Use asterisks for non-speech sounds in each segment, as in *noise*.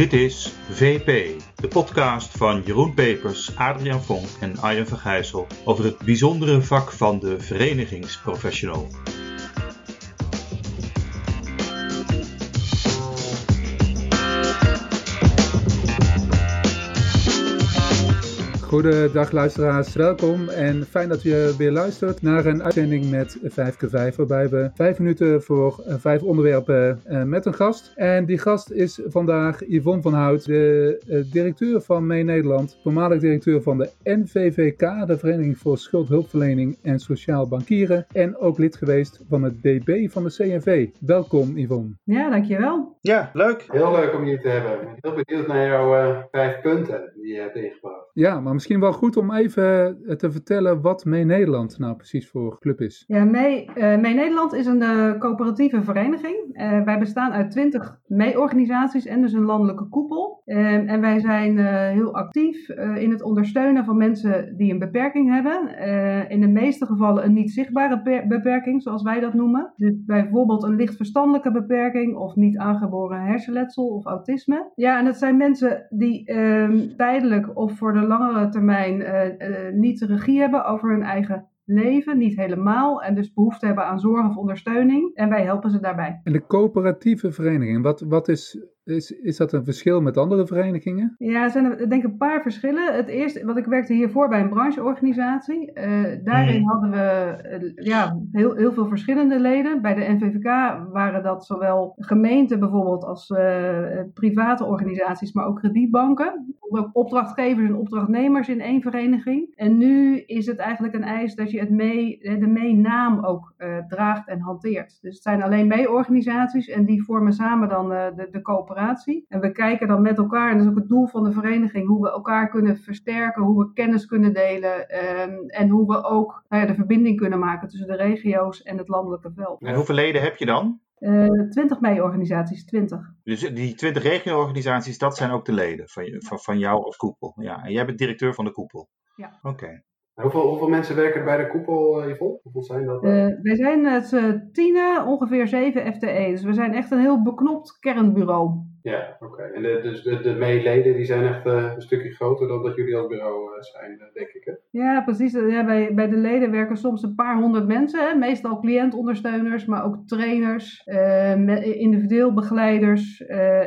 Dit is VP, de podcast van Jeroen Pepers, Adriaan Vonk en Arjen van Gijssel over het bijzondere vak van de verenigingsprofessional. Goedendag luisteraars, welkom en fijn dat u weer luistert naar een uitzending met 5x5 waarbij we vijf minuten voor eh, vijf onderwerpen uh, met een gast. En die gast is vandaag Yvonne van Hout, de directeur van Mee Nederland, voormalig directeur van de NVVK, de Vereniging voor Schuldhulpverlening en Sociaal Bankieren en ook lid geweest van het DB van de CNV. Welkom Yvonne. Ja, dankjewel. Ja, leuk. Heel leuk om je te hebben. Ik ben heel benieuwd naar jouw vijf punten die je hebt. Ja, maar misschien wel goed om even eh, te vertellen wat Mee Nederland nou precies voor club is. Ja, Mee, uh, Mee Nederland is een uh, coöperatieve vereniging. Uh, wij bestaan uit twintig mee-organisaties en dus een landelijke koepel. En wij zijn heel actief in het ondersteunen van mensen die een beperking hebben. in de meeste gevallen een niet zichtbare beperking, zoals wij dat noemen. Dus bijvoorbeeld een licht verstandelijke beperking of niet aangeboren hersenletsel of autisme. Ja, en dat zijn mensen die ehm, tijdelijk of voor de langere termijn niet de regie hebben over hun eigen leven, niet helemaal, en dus behoefte hebben aan zorg of ondersteuning. En wij helpen ze daarbij. En de coöperatieve vereniging, wat, wat is is, is dat een verschil met andere verenigingen? Ja, er zijn er denk ik een paar verschillen. Het eerste, want ik werkte hiervoor bij een brancheorganisatie. Uh, daarin mhm. hadden we uh, ja, heel, heel veel verschillende leden. Bij de NVVK waren dat zowel gemeenten bijvoorbeeld als uh, private organisaties, maar ook kredietbanken. Opdrachtgevers en opdrachtnemers in één vereniging. En nu is het eigenlijk een eis dat je het mee, de mee-naam ook draagt en hanteert. Dus het zijn alleen mee-organisaties en die vormen samen dan de, de coöperatie en we kijken dan met elkaar, en dat is ook het doel van de vereniging, hoe we elkaar kunnen versterken, hoe we kennis kunnen delen um, en hoe we ook nou ja, de verbinding kunnen maken tussen de regio's en het landelijke veld. En hoeveel leden heb je dan? Uh, 20 mei-organisaties, 20. Dus die 20 regio-organisaties, dat zijn ook de leden van, van, van jou als koepel. Ja, en jij bent directeur van de koepel. Ja. Oké. Hoeveel, hoeveel, mensen werken bij de koepel, Yvonne? Hoeveel zijn dat? Uh, wij zijn het uh, tienen, ongeveer 7 FTE. Dus we zijn echt een heel beknopt kernbureau. Ja, oké. En de, dus de, de meeleden die zijn echt uh, een stukje groter dan dat jullie als bureau uh, zijn, denk ik. Hè? Ja, precies. Ja, bij, bij de leden werken soms een paar honderd mensen. Hè? Meestal cliëntondersteuners, maar ook trainers, uh, individueel begeleiders,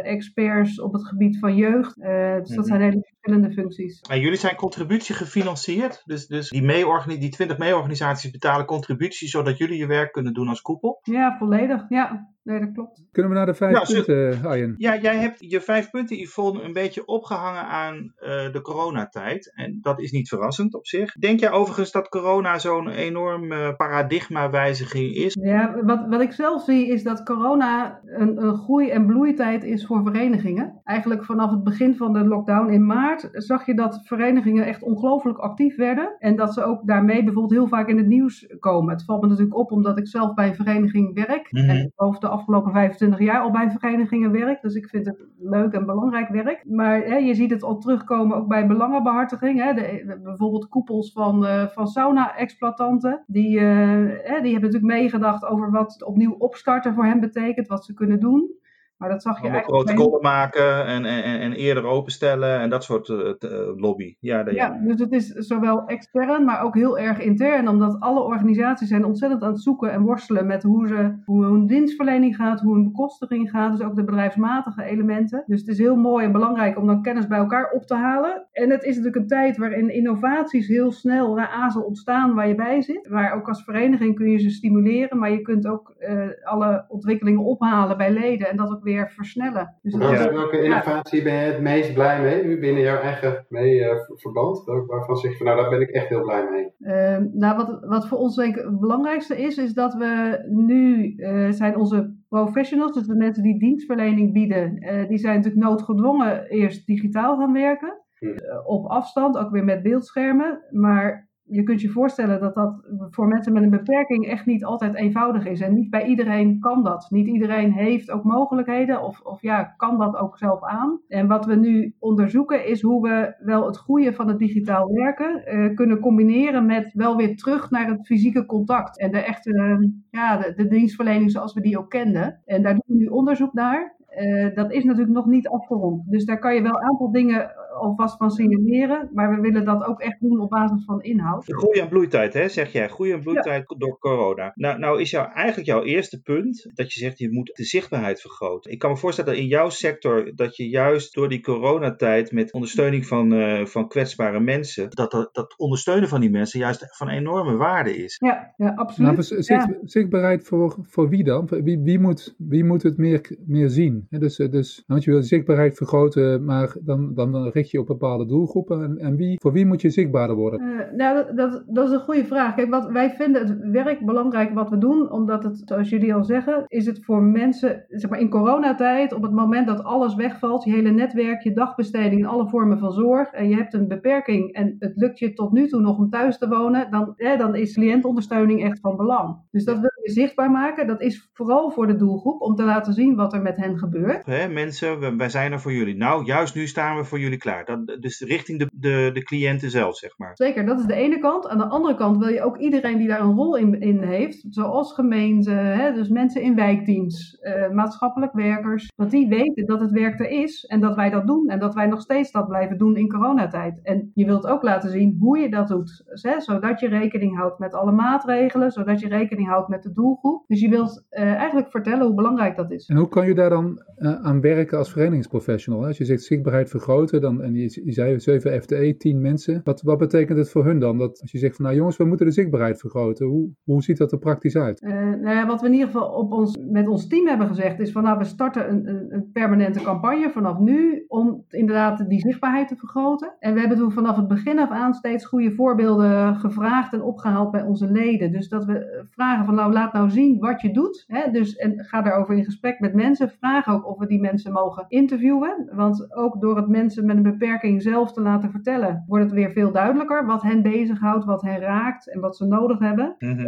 experts op het gebied van jeugd. dus dat mm -hmm. zijn hele verschillende functies. En jullie zijn contributie gefinancierd. Dus, dus die, mee die 20 mee-organisaties betalen contributie zodat jullie je werk kunnen doen als koepel? Ja, volledig. Ja, nee, dat klopt. Kunnen we naar de vijf ja, punten, Arjen? Ja, jij hebt je vijf punten, Yvonne, een beetje opgehangen aan uh, de coronatijd. En dat is niet verrassend op zich. Denk jij overigens dat corona zo'n enorme paradigmawijziging is? Ja, wat, wat ik zelf zie is dat corona een, een groei- en bloeitijd is voor verenigingen. Eigenlijk vanaf het begin van de lockdown in maart zag je dat verenigingen echt ongelooflijk actief werden. En dat ze ook daarmee bijvoorbeeld heel vaak in het nieuws komen. Het valt me natuurlijk op omdat ik zelf bij een vereniging werk. Mm -hmm. En over de afgelopen 25 jaar al bij verenigingen werk. Dus ik vind het leuk en belangrijk werk. Maar hè, je ziet het al terugkomen ook bij belangenbehartiging. Hè. De, bijvoorbeeld koepels van, uh, van sauna-exploitanten. Die, uh, hè, die hebben natuurlijk meegedacht over wat opnieuw opstarten voor hen betekent. Wat ze kunnen doen. Maar dat zag je Allemaal eigenlijk. protocollen maken en, en, en eerder openstellen en dat soort uh, lobby. Ja, ja, dus het is zowel extern, maar ook heel erg intern. Omdat alle organisaties zijn ontzettend aan het zoeken en worstelen met hoe, ze, hoe hun dienstverlening gaat, hoe hun bekostiging gaat. Dus ook de bedrijfsmatige elementen. Dus het is heel mooi en belangrijk om dan kennis bij elkaar op te halen. En het is natuurlijk een tijd waarin innovaties heel snel naar azel ontstaan waar je bij zit. Maar ook als vereniging kun je ze stimuleren, maar je kunt ook uh, alle ontwikkelingen ophalen bij leden en dat ook weer versnellen. Dus ja. Welke innovatie ben je het meest blij mee nu binnen jouw eigen mee, uh, verband? Waarvan zeg je van nou daar ben ik echt heel blij mee? Uh, nou wat, wat voor ons denk ik het belangrijkste is, is dat we nu uh, zijn onze professionals, dus de mensen die dienstverlening bieden, die zijn natuurlijk noodgedwongen eerst digitaal gaan werken. Hm. op afstand, ook weer met beeldschermen. Maar je kunt je voorstellen dat dat voor mensen met een beperking echt niet altijd eenvoudig is. En niet bij iedereen kan dat. Niet iedereen heeft ook mogelijkheden of, of ja, kan dat ook zelf aan. En wat we nu onderzoeken is hoe we wel het goede van het digitaal werken uh, kunnen combineren met wel weer terug naar het fysieke contact. En de echte, uh, ja, de dienstverlening zoals we die ook kenden. En daar doen we nu onderzoek naar. Uh, dat is natuurlijk nog niet afgerond. Dus daar kan je wel een aantal dingen alvast van signaleren. Maar we willen dat ook echt doen op basis van inhoud. Groei en bloeitijd, hè, zeg jij. Groei en bloeitijd door corona. Nou, nou is jou, eigenlijk jouw eerste punt dat je zegt je moet de zichtbaarheid vergroten. Ik kan me voorstellen dat in jouw sector dat je juist door die coronatijd met ondersteuning van, uh, van kwetsbare mensen, dat, dat, dat ondersteunen van die mensen juist van enorme waarde is. Ja, ja absoluut. Nou, zicht, zichtbaarheid voor, voor wie dan? Wie, wie, moet, wie moet het meer, meer zien? Dus, dus, want je wil de zichtbaarheid vergroten, maar dan, dan richt je op bepaalde doelgroepen. En, en wie, voor wie moet je zichtbaarder worden? Uh, nou, dat, dat, dat, is een goede vraag. Kijk, wat, wij vinden het werk belangrijk wat we doen, omdat het, zoals jullie al zeggen, is het voor mensen, zeg maar in coronatijd, op het moment dat alles wegvalt, je hele netwerk, je dagbesteding in alle vormen van zorg, en je hebt een beperking en het lukt je tot nu toe nog om thuis te wonen, dan, hè, dan is cliëntondersteuning echt van belang. Dus dat wil je zichtbaar maken. Dat is vooral voor de doelgroep, om te laten zien wat er met hen gebeurt. Hè, mensen, wij zijn er voor jullie. Nou, juist nu staan we voor jullie klaar. Dat, dus richting de, de, de cliënten zelf, zeg maar. Zeker, dat is de ene kant. Aan de andere kant wil je ook iedereen die daar een rol in, in heeft, zoals gemeenten, hè, dus mensen in wijkteams, uh, maatschappelijk werkers, dat die weten dat het werk er is en dat wij dat doen en dat wij nog steeds dat blijven doen in coronatijd. En je wilt ook laten zien hoe je dat doet, hè, zodat je rekening houdt met alle maatregelen, zodat je rekening houdt met de doelgroep. Dus je wilt uh, eigenlijk vertellen hoe belangrijk dat is. En hoe kan je daar dan aan werken als verenigingsprofessional? Als je zegt zichtbaarheid vergroten, dan, en je, zei 7 FTE, 10 mensen. Wat, wat betekent het voor hun dan? Dat als je zegt van nou jongens, we moeten de zichtbaarheid vergroten. Hoe, hoe ziet dat er praktisch uit? Uh, nou wat we in ieder geval op ons, met ons team hebben gezegd is van nou we starten een, een, permanente campagne vanaf nu om inderdaad die zichtbaarheid te vergroten. En we hebben toen vanaf het begin af aan steeds goede voorbeelden gevraagd en opgehaald bij onze leden. Dus dat we vragen van nou laat nou zien wat je doet. Hè? Dus, en ga daarover in gesprek met mensen. Vraag ook of we die mensen mogen interviewen. Want ook door het mensen met een beperking zelf te laten vertellen, wordt het weer veel duidelijker wat hen bezighoudt, wat hen raakt en wat ze nodig hebben. Mm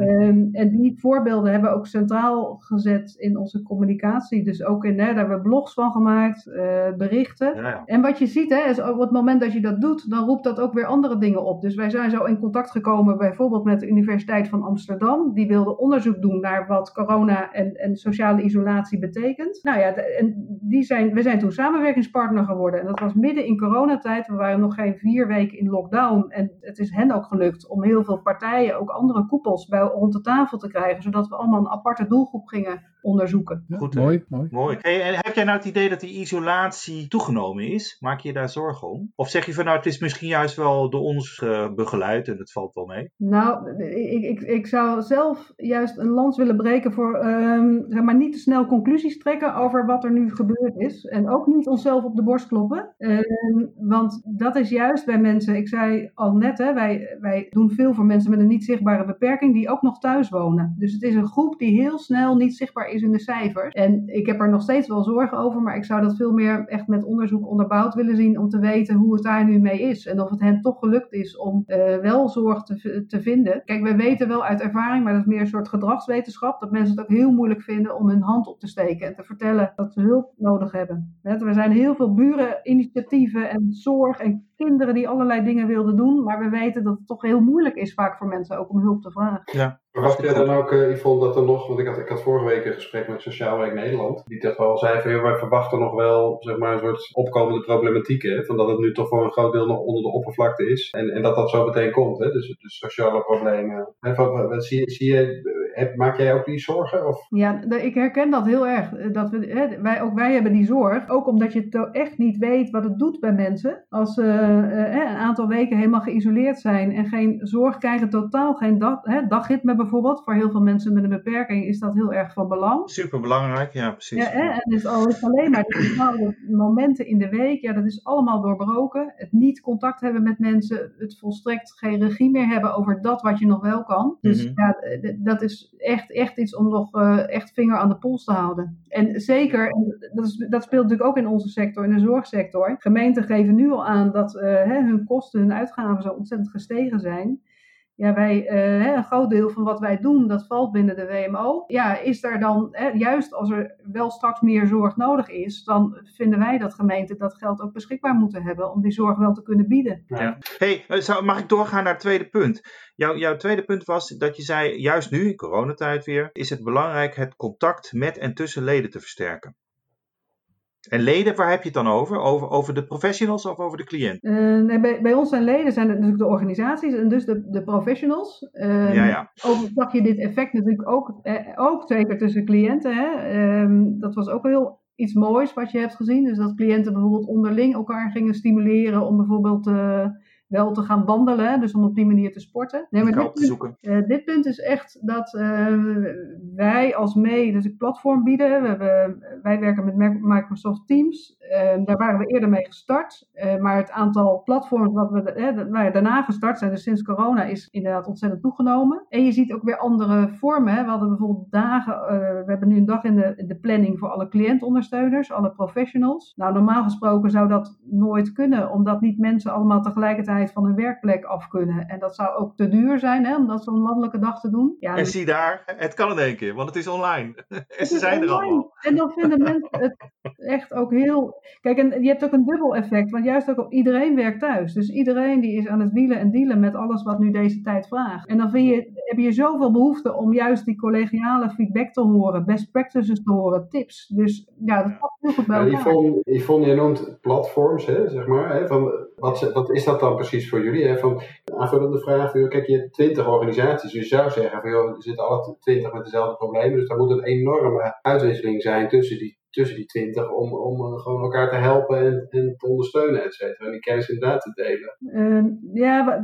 en die voorbeelden hebben we ook centraal gezet in onze communicatie. Dus ook in, hè, daar hebben we blogs van gemaakt, uh, berichten. Ja, ja. En wat je ziet, hè, is op het moment dat je dat doet, dan roept dat ook weer andere dingen op. Dus wij zijn zo in contact gekomen bijvoorbeeld met de Universiteit van Amsterdam. Die wilde onderzoek doen naar wat corona en, en sociale isolatie betekent. Nou ja, en die zijn, we zijn toen samenwerkingspartner geworden. En dat was midden in coronatijd. We waren nog geen vier weken in lockdown. En het is hen ook gelukt om heel veel partijen, ook andere koepels, bij, rond de tafel te krijgen. Zodat we allemaal een aparte doelgroep gingen onderzoeken. Ja, Goed, mooi, mooi. mooi. Hey, en heb jij nou het idee dat die isolatie toegenomen is? Maak je je daar zorgen om? Of zeg je van nou, het is misschien juist wel door ons uh, begeleid en het valt wel mee? Nou, ik, ik, ik zou zelf juist een lans willen breken voor um, zeg maar niet te snel conclusies trekken over wat er nu gebeurd is. En ook niet onszelf op de borst kloppen. Um, want dat is juist bij mensen, ik zei al net, hè, wij, wij doen veel voor mensen met een niet zichtbare beperking die ook nog thuis wonen. Dus het is een groep die heel snel niet zichtbaar is in de cijfers. En ik heb er nog steeds wel zorgen over, maar ik zou dat veel meer echt met onderzoek onderbouwd willen zien om te weten hoe het daar nu mee is. En of het hen toch gelukt is om uh, wel zorg te, te vinden. Kijk, wij weten wel uit ervaring, maar dat is meer een soort gedragswetenschap, dat mensen het ook heel moeilijk vinden om hun hand op te steken en te vertellen dat ze hulp nodig hebben. Er zijn heel veel bureninitiatieven en zorg en kinderen die allerlei dingen wilden doen, maar we weten dat het toch heel moeilijk is vaak voor mensen ook om hulp te vragen. Ja. Verwacht jij dan ook, uh, Yvonne, dat er nog, want ik had, ik had vorige week een gesprek met Sociaal Werk Nederland, die toch wel zei van, wij verwachten nog wel, zeg maar, een soort opkomende problematiek, hè, van dat het nu toch voor een groot deel nog onder de oppervlakte is, en, en dat dat zo meteen komt, hè, dus, dus sociale problemen. Hè, van, zie je, heb, maak jij ook die zorgen? Of? Ja, ik herken dat heel erg. Dat we, hè, wij, ook wij hebben die zorg. Ook omdat je echt niet weet wat het doet bij mensen. Als ze uh, een aantal weken helemaal geïsoleerd zijn en geen zorg krijgen, totaal geen dag, hè, dagritme bijvoorbeeld. Voor heel veel mensen met een beperking is dat heel erg van belang. Super belangrijk, ja, precies. Ja, hè, en dus alleen maar de bepaalde momenten in de week, ja, dat is allemaal doorbroken. Het niet contact hebben met mensen, het volstrekt geen regie meer hebben over dat wat je nog wel kan. Dus mm -hmm. ja, dat is echt, echt iets om nog uh, echt vinger aan de pols te houden. En zeker, dat, is, dat speelt natuurlijk ook in onze sector, in de zorgsector. Gemeenten geven nu al aan dat uh, hè, hun kosten, hun uitgaven zo ontzettend gestegen zijn. Ja, wij, uh, een groot deel van wat wij doen, dat valt binnen de WMO. Ja, is er dan, hè, juist als er wel straks meer zorg nodig is, dan vinden wij dat gemeenten dat geld ook beschikbaar moeten hebben om die zorg wel te kunnen bieden. Ja. Hey, mag ik doorgaan naar het tweede punt? Jouw, jouw tweede punt was dat je zei, juist nu, in coronatijd weer, is het belangrijk het contact met en tussen leden te versterken. En leden, waar heb je het dan over? Over, over de professionals of over de cliënt? Uh, nee, bij, bij ons zijn leden zijn het natuurlijk de organisaties en dus de, de professionals. Uh, ja, ja. Ook zag je dit effect natuurlijk ook, eh, ook zeker tussen cliënten. Hè? Um, dat was ook heel iets moois wat je hebt gezien. Dus dat cliënten bijvoorbeeld onderling elkaar gingen stimuleren om bijvoorbeeld uh, wel te gaan wandelen, dus om op die manier te sporten. Nee, maar dit, te zoeken. Uh, dit punt is echt dat uh, wij als mee, dus een platform bieden. We hebben, wij werken met Microsoft Teams. Uh, daar waren we eerder mee gestart. maar het aantal platforms wat we nou daarna gestart zijn, dus sinds corona, is inderdaad ontzettend toegenomen. En je ziet ook weer andere vormen. Hè. We hadden bijvoorbeeld dagen, we hebben nu een dag in de, in de planning voor alle cliëntondersteuners, alle professionals. Nou, normaal gesproken zou dat nooit kunnen, omdat niet mensen allemaal tegelijkertijd van hun werkplek af kunnen. En dat zou ook te duur zijn hè, om dat zo'n landelijke dag te doen. Ja, en zie daar, het kan in één keer, want het is online. *laughs* en ze zijn er allemaal. En dan vinden mensen het echt ook heel. Kijk, en je hebt ook een dubbel effect, want juist ook iedereen werkt thuis. Dus iedereen die is aan het wielen en dealen met alles wat nu deze tijd vraagt. En dan vind je, heb je zoveel behoefte om juist die collegiale feedback te horen, best practices te horen, tips. Dus ja, dat past heel goed bij elkaar. Ja, Yvonne, Yvonne, je noemt platforms, hè, zeg maar. Hè, van, wat, wat is dat dan precies voor jullie? Hè? Van, aanvullende vraag, kijk, je hebt twintig organisaties, dus je zou zeggen, van, joh, er zitten alle twintig met dezelfde problemen, dus daar moet een enorme uitwisseling zijn tussen die tussen die twintig om, om gewoon elkaar te helpen en, en te ondersteunen, et cetera. En die kennis inderdaad te delen. Uh, ja,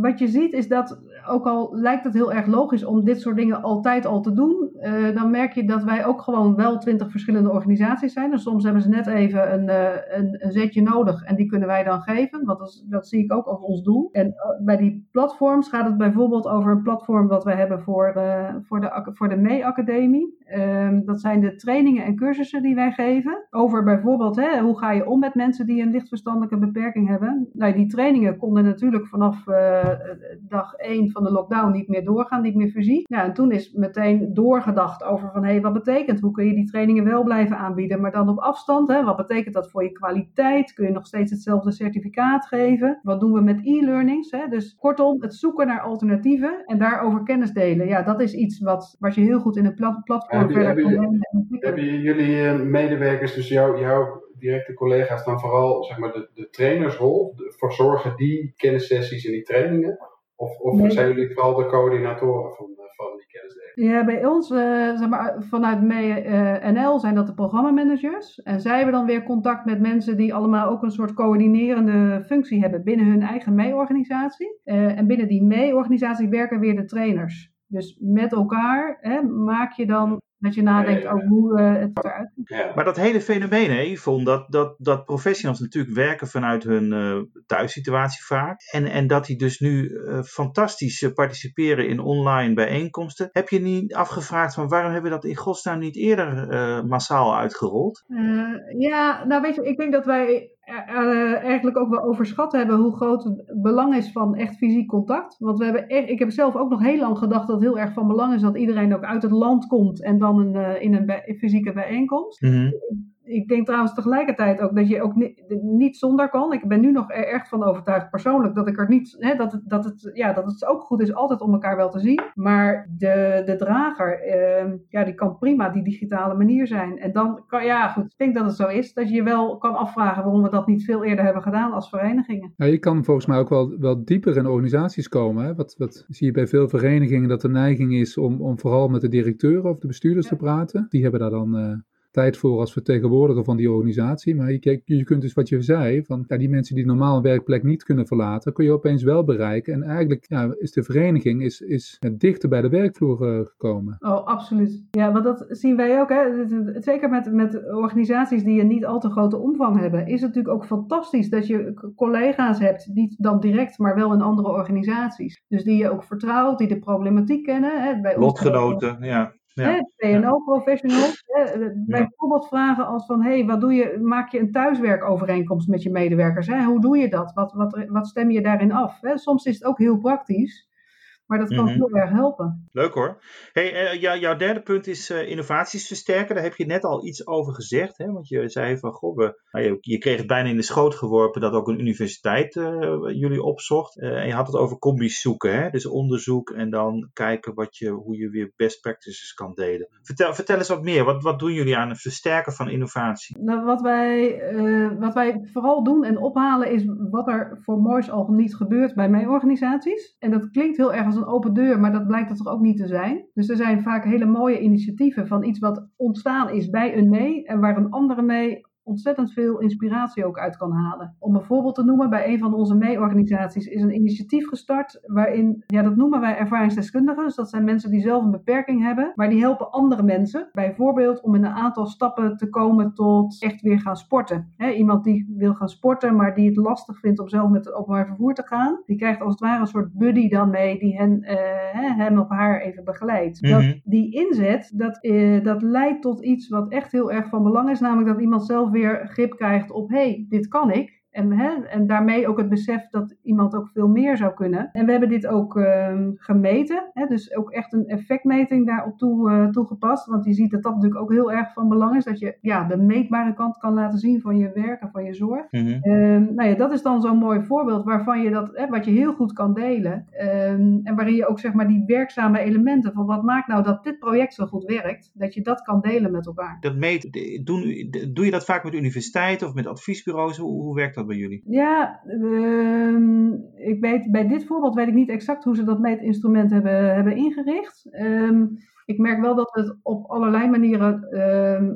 wat je ziet is dat, ook al lijkt het heel erg logisch om dit soort dingen altijd al te doen, uh, dan merk je dat wij ook gewoon wel twintig verschillende organisaties zijn. Dus soms hebben ze net even een, uh, een, een, zetje nodig en die kunnen wij dan geven, want dat, dat zie ik ook als ons doel. En bij die platforms gaat het bijvoorbeeld over een platform wat we hebben voor, voor de, voor de MEE-academie. Ehm, dat zijn de trainingen en cursussen die die wij geven. Over bijvoorbeeld hè, hoe ga je om met mensen die een lichtverstandelijke beperking hebben. Nou, die trainingen konden natuurlijk vanaf uh, dag 1 van de lockdown niet meer doorgaan, niet meer fysiek. Ja, en toen is meteen doorgedacht over van hé, hey, wat betekent? Hoe kun je die trainingen wel blijven aanbieden, maar dan op afstand? Hè? Wat betekent dat voor je kwaliteit? Kun je nog steeds hetzelfde certificaat geven? Wat doen we met e-learnings? Hè? Dus kortom, het zoeken naar alternatieven en daarover kennis delen. Ja, dat is iets wat, wat je heel goed in een plat platform je, verder kan. Hebben jullie medewerkers, dus jou, jouw directe collega's, dan vooral zeg maar, de, de trainersrol voor zorgen die kennissessies en die trainingen? Of, of nee. zijn jullie vooral de coördinatoren van, van die kennisdeling? Ja, bij ons, uh, zeg maar, vanuit mee, uh, NL zijn dat de programmamanagers. En zij hebben dan weer contact met mensen die allemaal ook een soort coördinerende functie hebben binnen hun eigen mee-organisatie. Uh, en binnen die mee-organisatie werken weer de trainers. Dus met elkaar hè, maak je dan dat je nadenkt over hoe uh, het eruit ziet. Ja. Maar dat hele fenomeen, hè, Yvonne, dat, dat, dat professionals natuurlijk werken vanuit hun uh, thuissituatie vaak. En, en dat die dus nu uh, fantastisch participeren in online bijeenkomsten. Heb je niet afgevraagd van waarom hebben we dat in godsnaam niet eerder massaal uitgerold? ja, nou weet je, ik denk dat wij eigenlijk ook wel overschat hebben hoe groot het belang is van echt fysiek contact. Want we hebben echt, ik heb zelf ook nog heel lang gedacht dat het heel erg van belang is dat iedereen ook uit het land komt en dan een, uh, in een fysieke bijeenkomst. -hmm ik denk trouwens tegelijkertijd ook dat je ook niet, niet zonder kan. Ik ben nu nog er echt van overtuigd persoonlijk dat ik er niet, hè, dat, het, dat, het, ja, dat het ook goed is altijd om elkaar wel te zien. Maar de, de drager, eh, ja, die kan prima die digitale manier zijn. En dan kan, ja goed, ik denk dat het zo is dat je je wel kan afvragen waarom we dat niet veel eerder hebben gedaan als verenigingen. Ja, je kan volgens mij ook wel, wel dieper in organisaties komen. Hè? Wat, wat zie je bij veel verenigingen dat de neiging is om, om vooral met de directeur of de bestuurders ja. te praten. Die hebben daar dan... Uh, tijd voor als vertegenwoordiger van die organisatie. Maar je, je kunt dus wat je zei, van ja, die mensen die normaal een werkplek niet kunnen verlaten, kun je opeens wel bereiken. En eigenlijk ja, is de vereniging is, is dichter bij de werkvloer uh, gekomen. Oh, absoluut. Ja, want dat zien wij ook. Hè. Zeker met, met organisaties die een niet al te grote omvang hebben, is het natuurlijk ook fantastisch dat je collega's hebt, niet dan direct, maar wel in andere organisaties. Dus die je ook vertrouwt, die de problematiek kennen. Hè. Bij Lotgenoten, ja. Ja. PNO-professionals. Bijvoorbeeld vragen als van, hey, wat doe je, maak je een thuiswerkovereenkomst met je medewerkers? Hè? Hoe doe je dat? Wat, wat, wat stem je daarin af? Hè? Soms is het ook heel praktisch. Maar dat kan Mhm. heel erg helpen. Leuk hoor. Hey, jou- jouw derde punt is eh, innovaties versterken. Daar heb je net al iets over gezegd. Hè? Want je zei van, goh, we, nou, je, je kreeg het bijna in de schoot geworpen dat ook een universiteit eh, jullie opzocht. En je had het over combi's zoeken. Hè? Dus onderzoek en dan kijken wat je, hoe je weer best practices kan delen. Vertel, vertel eens wat meer. Wat, wat doen jullie aan het versterken van innovatie? Nou, wat, wij, wat wij vooral doen en ophalen is wat er voor moois al niet gebeurt bij mijn organisaties. En dat klinkt heel erg als een open deur, maar dat blijkt het toch ook niet te zijn. Dus er zijn vaak hele mooie initiatieven van iets wat ontstaan is bij een mee en waar een andere mee ontzettend veel inspiratie ook uit kan halen. Om een voorbeeld te noemen, bij een van onze mee-organisaties is een initiatief gestart waarin, ja, dat noemen wij ervaringsdeskundigen. Dus dat zijn mensen die zelf een beperking hebben, maar die helpen andere mensen. Bijvoorbeeld om in een aantal stappen te komen tot echt weer gaan sporten. Iemand die wil gaan sporten, maar die het lastig vindt om zelf met het openbaar vervoer te gaan, die krijgt als het ware een soort buddy dan mee die hen, eh, hem of haar even begeleidt. Mhm. Dat, die inzet, dat, eh, dat leidt tot iets wat echt heel erg van belang is, namelijk dat iemand zelf weer grip krijgt op, hé, hey, dit kan ik. En, hè, en daarmee ook het besef dat iemand ook veel meer zou kunnen. En we hebben dit ook ehm, gemeten. Hè, dus ook echt een effectmeting daarop toe, eh, toegepast. Want je ziet dat dat natuurlijk ook heel erg van belang is. Dat je ja, de meetbare kant kan laten zien van je werk en van je zorg. Ehm, nou ja, dat is dan zo'n mooi voorbeeld waarvan je dat, hè, wat je heel goed kan delen. Ehm, en waarin je ook zeg maar die werkzame elementen van wat maakt nou dat dit project zo goed werkt, dat je dat kan delen met elkaar. Dat meet, doen, doe je dat vaak met universiteiten of met adviesbureaus? Hoe, hoe werkt dat bij jullie? Ja, ehm, ik weet, bij dit voorbeeld weet ik niet exact hoe ze dat meetinstrument hebben, hebben ingericht. Ehm, ik merk wel dat we het op allerlei manieren ehm,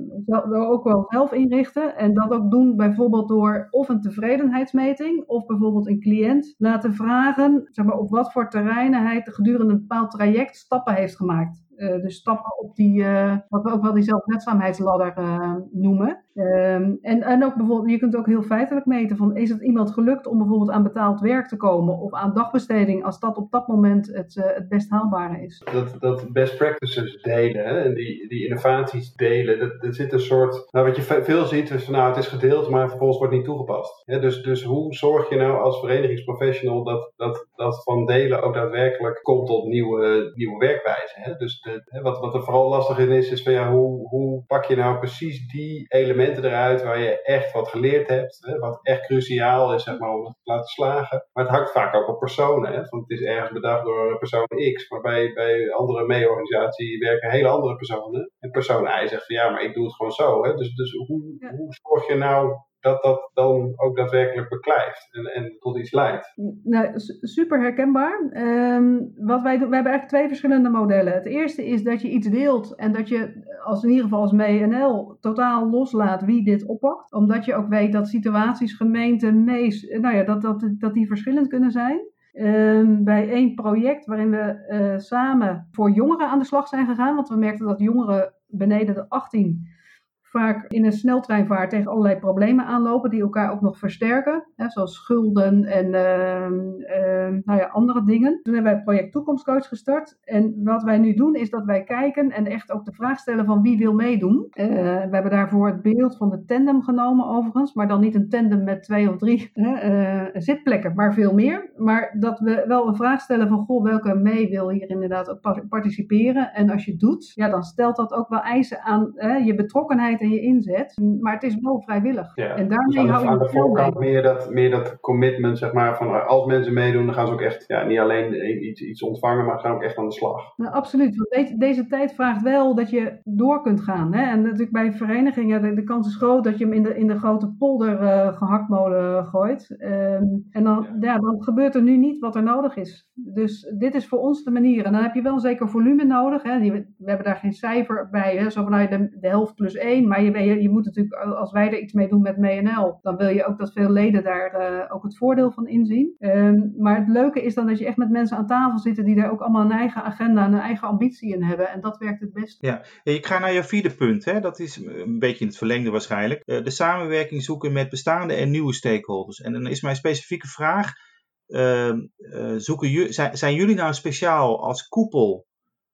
ook wel zelf inrichten. En dat ook doen bijvoorbeeld door of een tevredenheidsmeting of bijvoorbeeld een cliënt laten vragen zeg maar, op wat voor terreinen hij gedurende een bepaald traject stappen heeft gemaakt. Eh, dus stappen op die, eh, wat we ook wel die zelfredzaamheidsladder eh, noemen. Ehm, en, en ook bijvoorbeeld, je kunt ook heel feitelijk meten van, is het iemand gelukt om bijvoorbeeld aan betaald werk te komen of aan dagbesteding als dat op dat moment het, het best haalbare is. Dat, dat best practices delen hè, en die, die innovaties delen, dat, er zit een soort, nou wat je ve- veel ziet is van nou het is gedeeld, maar vervolgens wordt niet toegepast. Dus, dus hoe zorg je nou als verenigingsprofessional dat, dat, dat van delen ook daadwerkelijk komt tot nieuwe, nieuwe werkwijzen? Hè? Dus de, wat, wat er vooral lastig in is, is van ja, hoe, hoe pak je nou precies die elementen eruit waar je echt wat geleerd hebt, hè, wat echt cruciaal is zeg maar, om het te laten slagen. Maar het hangt vaak ook op personen. Hè, want het is ergens bedacht door persoon X, maar bij, bij andere mee-organisatie werken hele andere personen. En persoon Y zegt van ja, maar ik doe het gewoon zo. Hè. Dus, dus hoe, Ja. hoe zorg je nou dat dat dan ook daadwerkelijk beklijft en, en tot iets leidt? Nou, su- super herkenbaar. Ehm, wat wij doen, we hebben eigenlijk twee verschillende modellen. Het eerste is dat je iets deelt en dat je als in ieder geval als MNL totaal loslaat wie dit oppakt. Omdat je ook weet dat situaties, gemeenten, mees, nou ja, dat, dat, dat die verschillend kunnen zijn. Ehm, bij één project waarin we eh, samen voor jongeren aan de slag zijn gegaan. Want we merkten dat jongeren beneden de 18 vaak in een sneltreinvaart tegen allerlei problemen aanlopen die elkaar ook nog versterken. Hè, zoals schulden en ehm, ehm, nou ja, andere dingen. Toen hebben wij project Toekomstcoach gestart. En wat wij nu doen is dat wij kijken en echt ook de vraag stellen van wie wil meedoen. Eh, we hebben daarvoor het beeld van de tandem genomen overigens. Maar dan niet een tandem met twee of drie *laughs* eh, zitplekken, maar veel meer. Maar dat we wel een vraag stellen van goh, welke mee wil hier inderdaad participeren. En als je doet, ja, dan stelt dat ook wel eisen aan je betrokkenheid en je inzet. Maar het is wel vrijwillig. Ja, En dus daarmee hou je aan de voorkant mee. meer dat, meer dat commitment, zeg maar, van als mensen meedoen, dan gaan ze ook echt, ja, niet alleen iets, iets ontvangen, maar gaan ook echt aan de slag. Nou, absoluut. Want deze, deze tijd vraagt wel dat je door kunt gaan. Hè? En natuurlijk bij verenigingen, de, de kans is groot dat je hem in de, in de grote polder eh, gehaktmolen gooit. Ehm, en dan, ja. dan gebeurt er nu niet wat er nodig is. Dus dit is voor ons de manier. En dan heb je wel een zeker volume nodig. Hè? Die- we hebben daar geen cijfer bij. Hè? Zo van nou, de, de helft plus één. Maar je, je, je moet natuurlijk, als wij er iets mee doen met MNL, dan wil je ook dat veel leden daar eh, ook het voordeel van inzien. Ehm, maar het leuke is dan dat je echt met mensen aan tafel zitten die daar ook allemaal een eigen agenda en een eigen ambitie in hebben. En dat werkt het best. Ja, ik ga naar jouw vierde punt. Hè? Dat is een beetje in het verlengde waarschijnlijk. Eh, De samenwerking zoeken met bestaande en nieuwe stakeholders. En dan is mijn specifieke vraag: ehm, eh, zoeken zijn, zijn jullie nou speciaal als koepel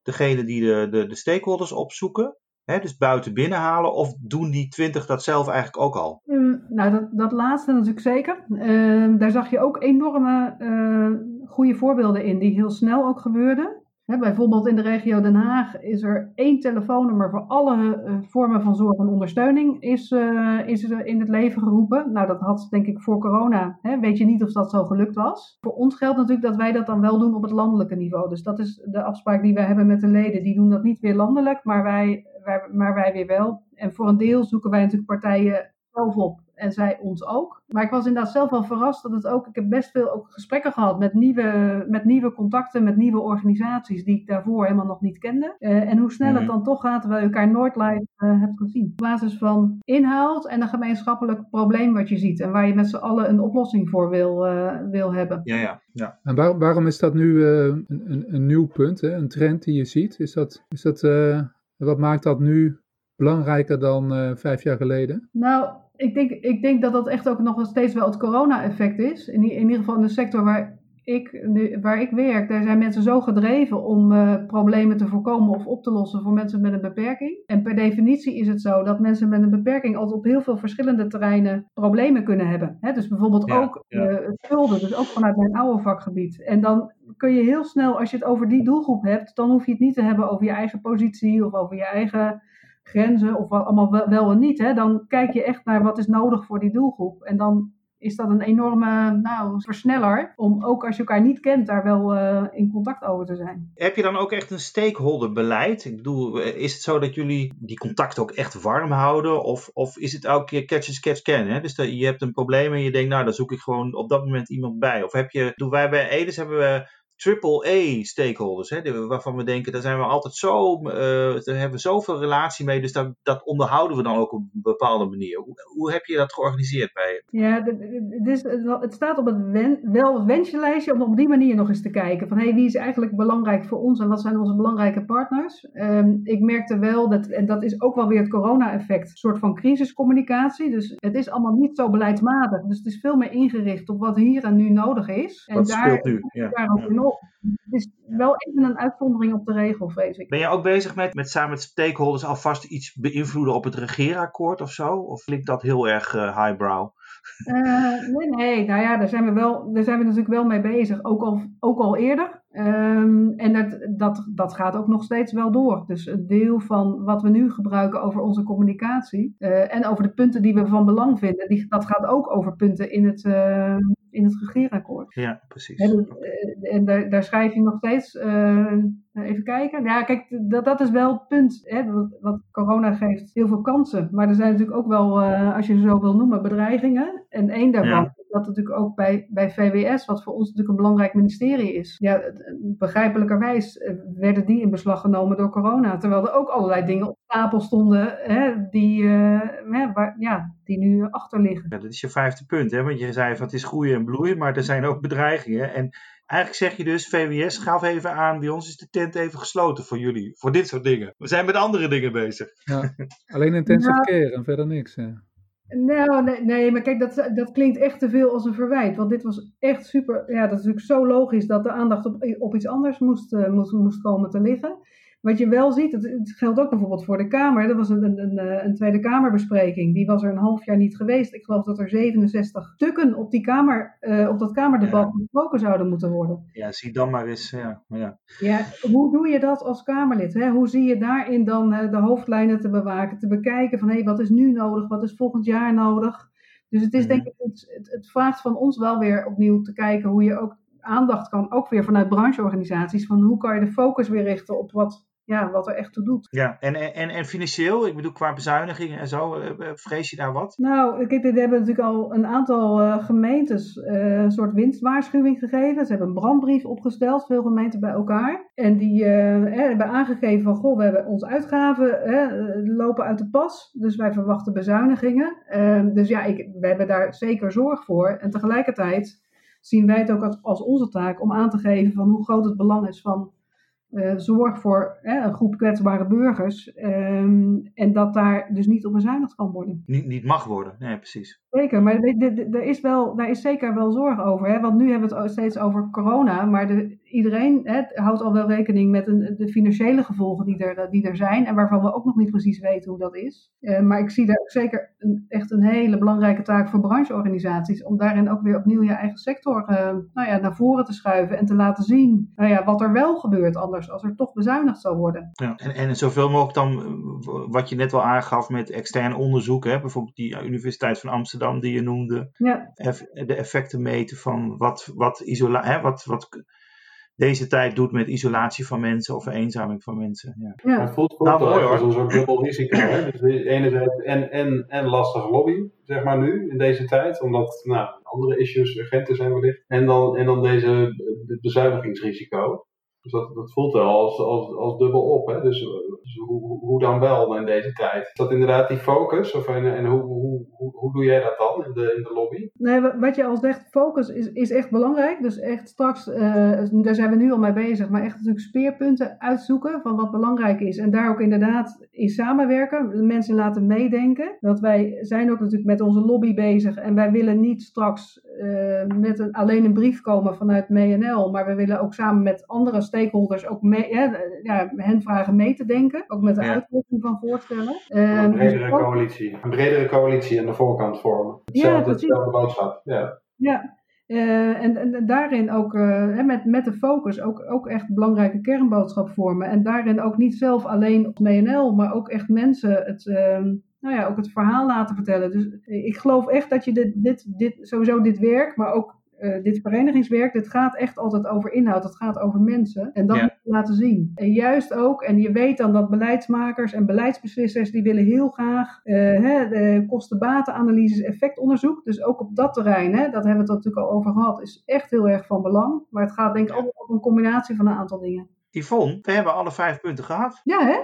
degene die de, de, de stakeholders opzoeken? Dus buiten binnen halen? Of doen die twintig dat zelf eigenlijk ook al? Mm, nou, dat, dat laatste natuurlijk zeker. Ehm, daar zag je ook enorme eh, goede voorbeelden in die heel snel ook gebeurden. Bijvoorbeeld in de regio Den Haag is er één telefoonnummer voor alle uh, vormen van zorg en ondersteuning is, uh, is in het leven geroepen. Nou, dat had denk ik voor corona, weet je niet of dat zo gelukt was. Voor ons geldt natuurlijk dat wij dat dan wel doen op het landelijke niveau. Dus dat is de afspraak die wij hebben met de leden. Die doen dat niet weer landelijk, maar wij, wij maar wij weer wel. En voor een deel zoeken wij natuurlijk partijen zelf op en zij ons ook. Maar ik was inderdaad zelf wel verrast dat het ook. Ik heb best veel ook gesprekken gehad met nieuwe, met nieuwe contacten, met nieuwe organisaties die ik daarvoor helemaal nog niet kende. Uh, en hoe snel het mhm. dan toch gaat terwijl je elkaar nooit live uh, hebt gezien. Op basis van inhoud en een gemeenschappelijk probleem wat je ziet en waar je met z'n allen een oplossing voor wil, uh, wil hebben. Ja, ja. ja. En waar, waarom is dat nu een, een, een, nieuw punt, hè? een trend die je ziet? Is dat, is dat, wat maakt dat nu belangrijker dan vijf jaar geleden? Nou, ik denk, ik denk dat dat echt ook nog steeds wel het corona-effect is. In, in ieder geval in de sector waar ik, nu, waar ik werk, daar zijn mensen zo gedreven om uh, problemen te voorkomen of op te lossen voor mensen met een beperking. En per definitie is het zo dat mensen met een beperking altijd op heel veel verschillende terreinen problemen kunnen hebben. He, dus bijvoorbeeld ook ja. Uh, schulden, dus ook vanuit mijn oude vakgebied. En dan kun je heel snel, als je het over die doelgroep hebt, dan hoef je het niet te hebben over je eigen positie of over je eigen grenzen of allemaal wel, wel en niet. Hè, dan kijk je echt naar wat is nodig voor die doelgroep. En dan is dat een enorme nou, versneller om ook als je elkaar niet kent daar wel uh, in contact over te zijn. Heb je dan ook echt een stakeholderbeleid? Ik bedoel, is het zo dat jullie die contacten ook echt warm houden? Of, of is het elke keer catch as catch can? Hè? Dus dat, je hebt een probleem en je denkt, nou, dan zoek ik gewoon op dat moment iemand bij. Of heb je, doen wij bij Edes hebben we triple-A stakeholders, hè, waarvan we denken, daar zijn we altijd zo, uh, daar hebben we zoveel relatie mee, dus dat, dat onderhouden we dan ook op een bepaalde manier. Hoe, hoe heb je dat georganiseerd bij je? Ja, dus het staat op het wen, wel wenslijstje om op die manier nog eens te kijken van hey, wie is eigenlijk belangrijk voor ons en wat zijn onze belangrijke partners. Um, ik merkte wel dat, en dat is ook wel weer het corona-effect, een soort van crisiscommunicatie. Dus het is allemaal niet zo beleidsmatig. Dus het is veel meer ingericht op wat hier en nu nodig is. En wat daar, speelt nu? Ja. daar ook ja. Het is wel even een uitzondering op de regel, vrees ik. Ben je ook bezig met, met samen met stakeholders alvast iets beïnvloeden op het regeerakkoord of zo? Of klinkt dat heel erg uh, highbrow? Uh, nee, nee, nou ja, daar zijn we, wel, daar zijn we natuurlijk wel mee bezig, ook al, ook al eerder. Um, en dat, dat, dat gaat ook nog steeds wel door. Dus een deel van wat we nu gebruiken over onze communicatie uh, en over de punten die we van belang vinden, die, dat gaat ook over punten in het, uh, in het regeerakkoord. Ja, precies. En, en daar, daar, schrijf je nog steeds, even kijken. Ja, kijk, dat, dat is wel het punt. Hè, wat, wat, corona geeft heel veel kansen. Maar er zijn natuurlijk ook wel, als je ze zo wil noemen, bedreigingen. En één daarvan ja. Dat natuurlijk ook bij, bij VWS, wat voor ons natuurlijk een belangrijk ministerie is. Ja, begrijpelijkerwijs eh, werden die in beslag genomen door corona. Terwijl er ook allerlei dingen op stapel stonden hè, die, uh, hè, waar, ja, die nu achter liggen. Ja, dat is je vijfde punt, hè? want je zei van het is groeien en bloeien, maar er zijn ook bedreigingen. En eigenlijk zeg je dus, VWS, gaf even aan, bij ons is de tent even gesloten voor jullie, voor dit soort dingen. We zijn met andere dingen bezig. Ja, alleen intensive ja. care en verder niks. Hè. Nou, nee, nee, maar kijk, dat, dat klinkt echt te veel als een verwijt. Want dit was echt super. Ja, dat is natuurlijk zo logisch dat de aandacht op, op iets anders moest, uh, moest, moest komen te liggen. Wat je wel ziet, het, het, geldt ook bijvoorbeeld voor de Kamer. Er was een, een, een, eh, een, Tweede Kamerbespreking. Die was er een half jaar niet geweest. Ik geloof dat er 67 stukken op, die kamer, uh, op dat Kamerdebat ja. besproken zouden moeten worden. Ja, zie dan maar eens. Ja, ja. ja hoe doe je dat als Kamerlid? Hè? Hoe zie je daarin dan uh, de hoofdlijnen te bewaken, te bekijken van hé, hey, wat is nu nodig, wat is volgend jaar nodig? Dus het is denk ik, het, het vraagt van ons wel weer opnieuw te kijken hoe je ook aandacht kan, ook weer vanuit brancheorganisaties, van hoe kan je de focus weer richten op wat ja, wat er echt toe doet. Ja, en, en, en financieel, ik bedoel qua bezuinigingen en zo, eh, eh, vrees je daar wat? Nou, kijk, dit hebben natuurlijk al een aantal uh, gemeentes uh, een soort winstwaarschuwing gegeven. Ze hebben een brandbrief opgesteld, veel gemeenten bij elkaar. En die uh, hebben aangegeven van, goh, we hebben onze uitgaven lopen uit de pas. Dus wij verwachten bezuinigingen. Ehm, dus ja, ik, we hebben daar zeker zorg voor. En tegelijkertijd zien wij het ook als, als onze taak om aan te geven van hoe groot het belang is van uh, zorg voor een groep kwetsbare burgers. Um, en dat daar dus niet op bezuinigd kan worden. Niet, niet mag worden, nee, precies. Zeker, maar er is, wel, daar is zeker wel zorg over. Hè? Want nu hebben we het steeds over corona. Maar de, iedereen hè, houdt al wel rekening met een, de financiële gevolgen die er, die er zijn en waarvan we ook nog niet precies weten hoe dat is. Uh, maar ik zie daar ook zeker een, echt een hele belangrijke taak voor brancheorganisaties om daarin ook weer opnieuw je eigen sector uh, nou ja, naar voren te schuiven en te laten zien nou ja, wat er wel gebeurt anders als er toch bezuinigd zou worden. Ja, en, en zoveel mogelijk dan wat je net al aangaf met extern onderzoek, hè, bijvoorbeeld die Universiteit van Amsterdam die je noemde, ja. de effecten meten van wat, wat, isola hè, wat, wat deze tijd doet met isolatie van mensen of vereenzaming van mensen. Ja. ja. Het voelt, voelt nou, mooi, als een soort dubbel risico. Hè? Dus enerzijds en, en, en lastige lobby, zeg maar nu, in deze tijd. Omdat nou, andere issues urgenter zijn wellicht. En dan, en dan deze bezuinigingsrisico. Dus dat, dat voelt wel als, als, als dubbel op. Hè? Dus, dus hoe, hoe dan wel in deze tijd? Is dat inderdaad die focus? Of, en, en hoe, hoe, hoe, doe jij dat dan in de, in de lobby? Nee, wat je al zegt, focus is, is echt belangrijk. Dus echt straks, uh, daar zijn we nu al mee bezig, maar echt natuurlijk speerpunten uitzoeken van wat belangrijk is. En daar ook inderdaad in samenwerken, mensen laten meedenken. Dat wij zijn ook natuurlijk met onze lobby bezig en wij willen niet straks uh, met een, alleen een brief komen vanuit MNL, maar we willen ook samen met andere stakeholders ook mee, hè, ja, hen vragen mee te denken. Ook met de ja. uitvoering van voorstellen. een ehm, bredere dus coalitie. Een bredere coalitie aan de voorkant vormen. Hetzelfde, ja, hetzelfde boodschap. Ja. ja. Uh, en, en, daarin ook uh, met, met de focus ook, ook echt een belangrijke kernboodschap vormen. En daarin ook niet zelf alleen op MNL, maar ook echt mensen het, uh, nou ja, ook het verhaal laten vertellen. Dus ik geloof echt dat je dit, dit, dit, sowieso dit werk, maar ook uh, dit verenigingswerk, dit gaat echt altijd over inhoud, het gaat over mensen. En dat ja. moet je laten zien. En juist ook, en je weet dan dat beleidsmakers en beleidsbeslissers, die willen heel graag uh, hè, kosten-batenanalyses, effectonderzoek. Dus ook op dat terrein, hè, dat hebben we het natuurlijk al over gehad, is echt heel erg van belang. Maar het gaat denk ik ook om een combinatie van een aantal dingen. Yvonne, we hebben alle vijf punten gehad. Ja, hè?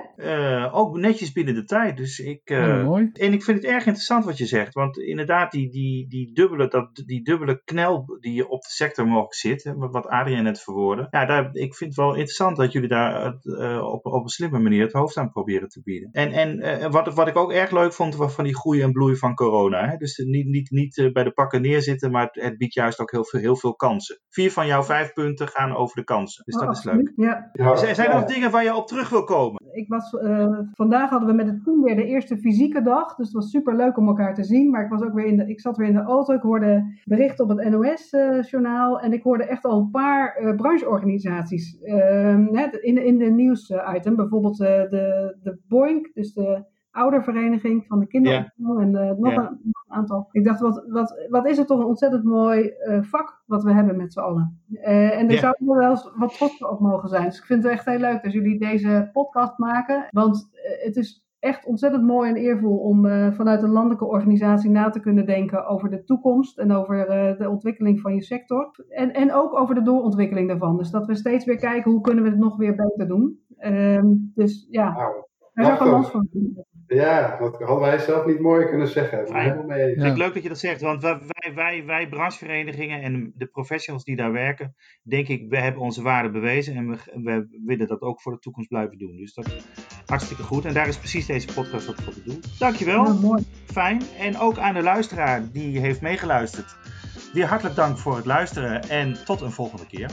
Uh, ook netjes binnen de tijd. Dus ik, uh, mooi. En ik vind het erg interessant wat je zegt. Want inderdaad, die, die, die, dubbele, dat, die dubbele knel die je op de sector mogelijk zit, wat Adriaan net verwoordde. Ja, daar, ik vind het wel interessant dat jullie daar uh, op, op een slimme manier het hoofd aan proberen te bieden. En, en wat, wat ik ook erg leuk vond, was van die groei en bloei van corona. Hè? Dus niet, niet, niet bij de pakken neerzitten, maar het, het, biedt juist ook heel veel, heel veel kansen. Vier van jouw vijf punten gaan over de kansen. Dus oh, dat is leuk. Ja. Ja, zijn er nog dingen waar je op terug wil komen? Ik was, uh, vandaag hadden we met het team weer de eerste fysieke dag. Dus het was super leuk om elkaar te zien. Maar ik, was ook weer in de, ik zat weer in de auto. Ik hoorde berichten op het NOS-journaal. Uh, en ik hoorde echt al een paar uh, brancheorganisaties in, in de nieuwsitem. bijvoorbeeld de, de Boink, dus de oudervereniging van de kinderopvang en uh, nog, ja. een, aantal. Ik dacht, wat, wat, wat is het toch een ontzettend mooi uh, vak wat we hebben met z'n allen. Uh, en daar ja. zou wel eens wat trots op mogen zijn. Dus ik vind het echt heel leuk dat jullie deze podcast maken. Want het is echt ontzettend mooi en eervol om vanuit een landelijke organisatie na te kunnen denken over de toekomst en over de ontwikkeling van je sector. En, en ook over de doorontwikkeling daarvan. Dus dat we steeds weer kijken hoe kunnen we het nog weer beter doen. Ehm, dus ja, wow. daar zou ik een lans van doen. Ja, dat hadden wij zelf niet mooi kunnen zeggen. Ik helemaal mee eens. Ja. leuk dat je dat zegt, want wij, wij, wij brancheverenigingen en de professionals die daar werken, denk ik, we hebben onze waarde bewezen en we, we willen dat ook voor de toekomst blijven doen. Dus dat is hartstikke goed. En daar is precies deze podcast ook voor te doen. Dankjewel. Ja, mooi. Fijn. En ook aan de luisteraar die heeft meegeluisterd. Weer hartelijk dank voor het luisteren en tot een volgende keer.